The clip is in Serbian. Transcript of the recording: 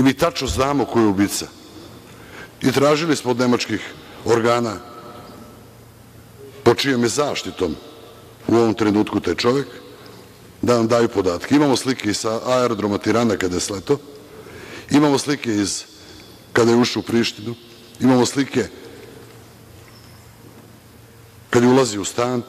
i mi tačno znamo ko je ubica. I tražili smo od nemačkih organa po čijom je zaštitom u ovom trenutku taj čovek da nam daju podatke. Imamo slike i sa aerodroma Tirana kada je sleto, imamo slike iz kada je ušao u Prištinu, imamo slike kada je ulazi u stan,